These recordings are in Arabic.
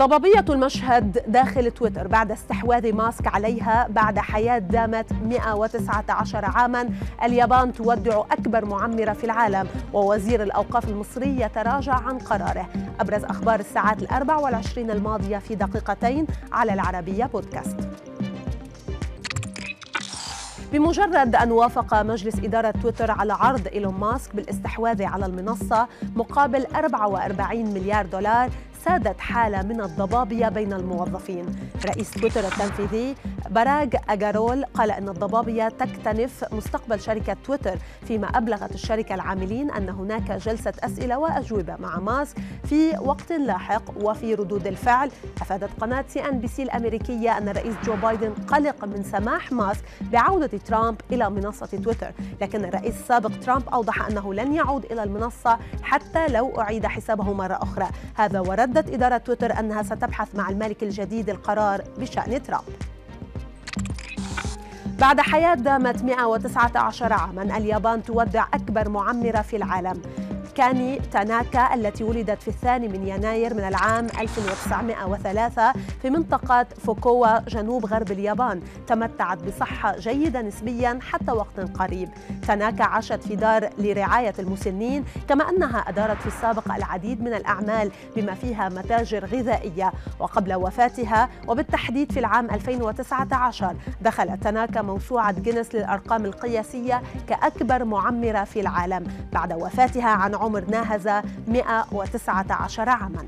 ضبابية المشهد داخل تويتر بعد استحواذ ماسك عليها بعد حياة دامت 119 عاما. اليابان تودع أكبر معمرة في العالم ووزير الأوقاف المصري يتراجع عن قراره. أبرز أخبار الساعات الأربع والعشرين الماضية في دقيقتين على العربية بودكاست. بمجرد أن وافق مجلس إدارة تويتر على عرض إيلون ماسك بالاستحواذ على المنصة مقابل 44 مليار دولار سادت حالة من الضبابية بين الموظفين. رئيس تويتر التنفيذي براغ أجارول قال أن الضبابية تكتنف مستقبل شركة تويتر فيما أبلغت الشركة العاملين أن هناك جلسة أسئلة وأجوبة مع ماسك في وقت لاحق وفي ردود الفعل. أفادت قناة سي أن بي سي الأمريكية أن الرئيس جو بايدن قلق من سماح ماسك بعودة ترامب إلى منصة تويتر. لكن الرئيس السابق ترامب أوضح أنه لن يعود إلى المنصة حتى لو أعيد حسابه مرة أخرى. هذا وردت إدارة تويتر أنها ستبحث مع المالك الجديد القرار بشأن ترامب. بعد حياة دامت 119 عاما اليابان تودع أكبر معمرة في العالم. كاني تاناكا التي ولدت في الثاني من يناير من العام 1903 في منطقة فوكوا جنوب غرب اليابان. تمتعت بصحة جيدة نسبيا حتى وقت قريب. تاناكا عاشت في دار لرعاية المسنين كما أنها أدارت في السابق العديد من الأعمال بما فيها متاجر غذائية. وقبل وفاتها وبالتحديد في العام 2019 دخلت تاناكا موسوعة جينيس للأرقام القياسية كأكبر معمرة في العالم. بعد وفاتها عن عمر ناهز 119 عاماً.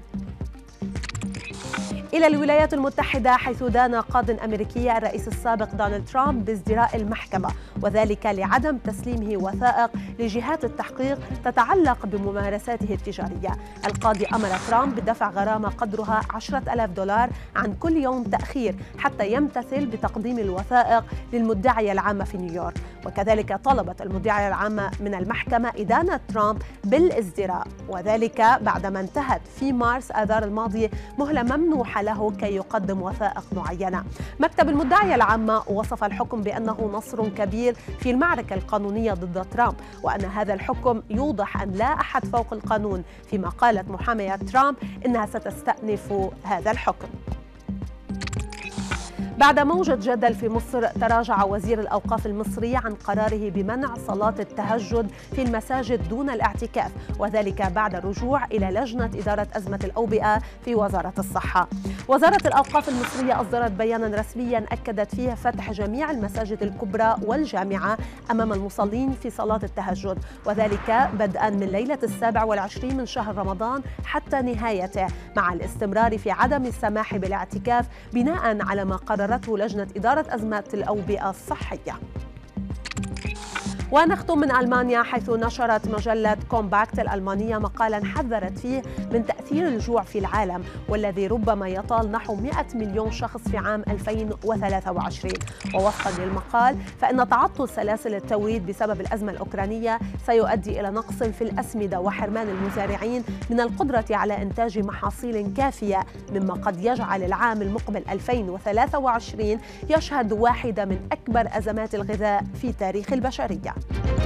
إلى الولايات المتحدة حيث دان قاض أمريكي الرئيس السابق دونالد ترامب بازدراء المحكمة وذلك لعدم تسليمه وثائق لجهات التحقيق تتعلق بممارساته التجارية. القاضي أمر ترامب بدفع غرامة قدرها 10 ألاف دولار عن كل يوم تأخير حتى يمتثل بتقديم الوثائق للمدعية العامة في نيويورك. وكذلك طلبت المدعية العامة من المحكمة إدانة ترامب بالازدراء وذلك بعدما انتهت في مارس آذار الماضي مهلة ممنوحة له كي يقدم وثائق معينة. مكتب المدعية العامة وصف الحكم بأنه نصر كبير في المعركة القانونية ضد ترامب وأن هذا الحكم يوضح أن لا أحد فوق القانون فيما قالت محامية ترامب إنها ستستأنف هذا الحكم. بعد موجة جدل في مصر تراجع وزير الأوقاف المصري عن قراره بمنع صلاة التهجد في المساجد دون الاعتكاف وذلك بعد الرجوع إلى لجنة إدارة أزمة الأوبئة في وزارة الصحة. وزارة الأوقاف المصرية أصدرت بيانا رسميا أكدت فيه فتح جميع المساجد الكبرى والجامعة أمام المصلين في صلاة التهجد وذلك بدءا من ليلة السابع والعشرين من شهر رمضان حتى نهايته مع الاستمرار في عدم السماح بالاعتكاف بناء على ما قرر قررته لجنة إدارة أزمات الأوبئة الصحية. ونختم من ألمانيا حيث نشرت مجلة كومباكت الألمانية مقالا حذرت فيه من تأثير الجوع في العالم والذي ربما يطال نحو 100 مليون شخص في عام 2023 ووفقا للمقال فإن تعطل سلاسل التوريد بسبب الأزمة الأوكرانية سيؤدي إلى نقص في الأسمدة وحرمان المزارعين من القدرة على إنتاج محاصيل كافية مما قد يجعل العام المقبل 2023 يشهد واحدة من أكبر أزمات الغذاء في تاريخ البشرية. Bye.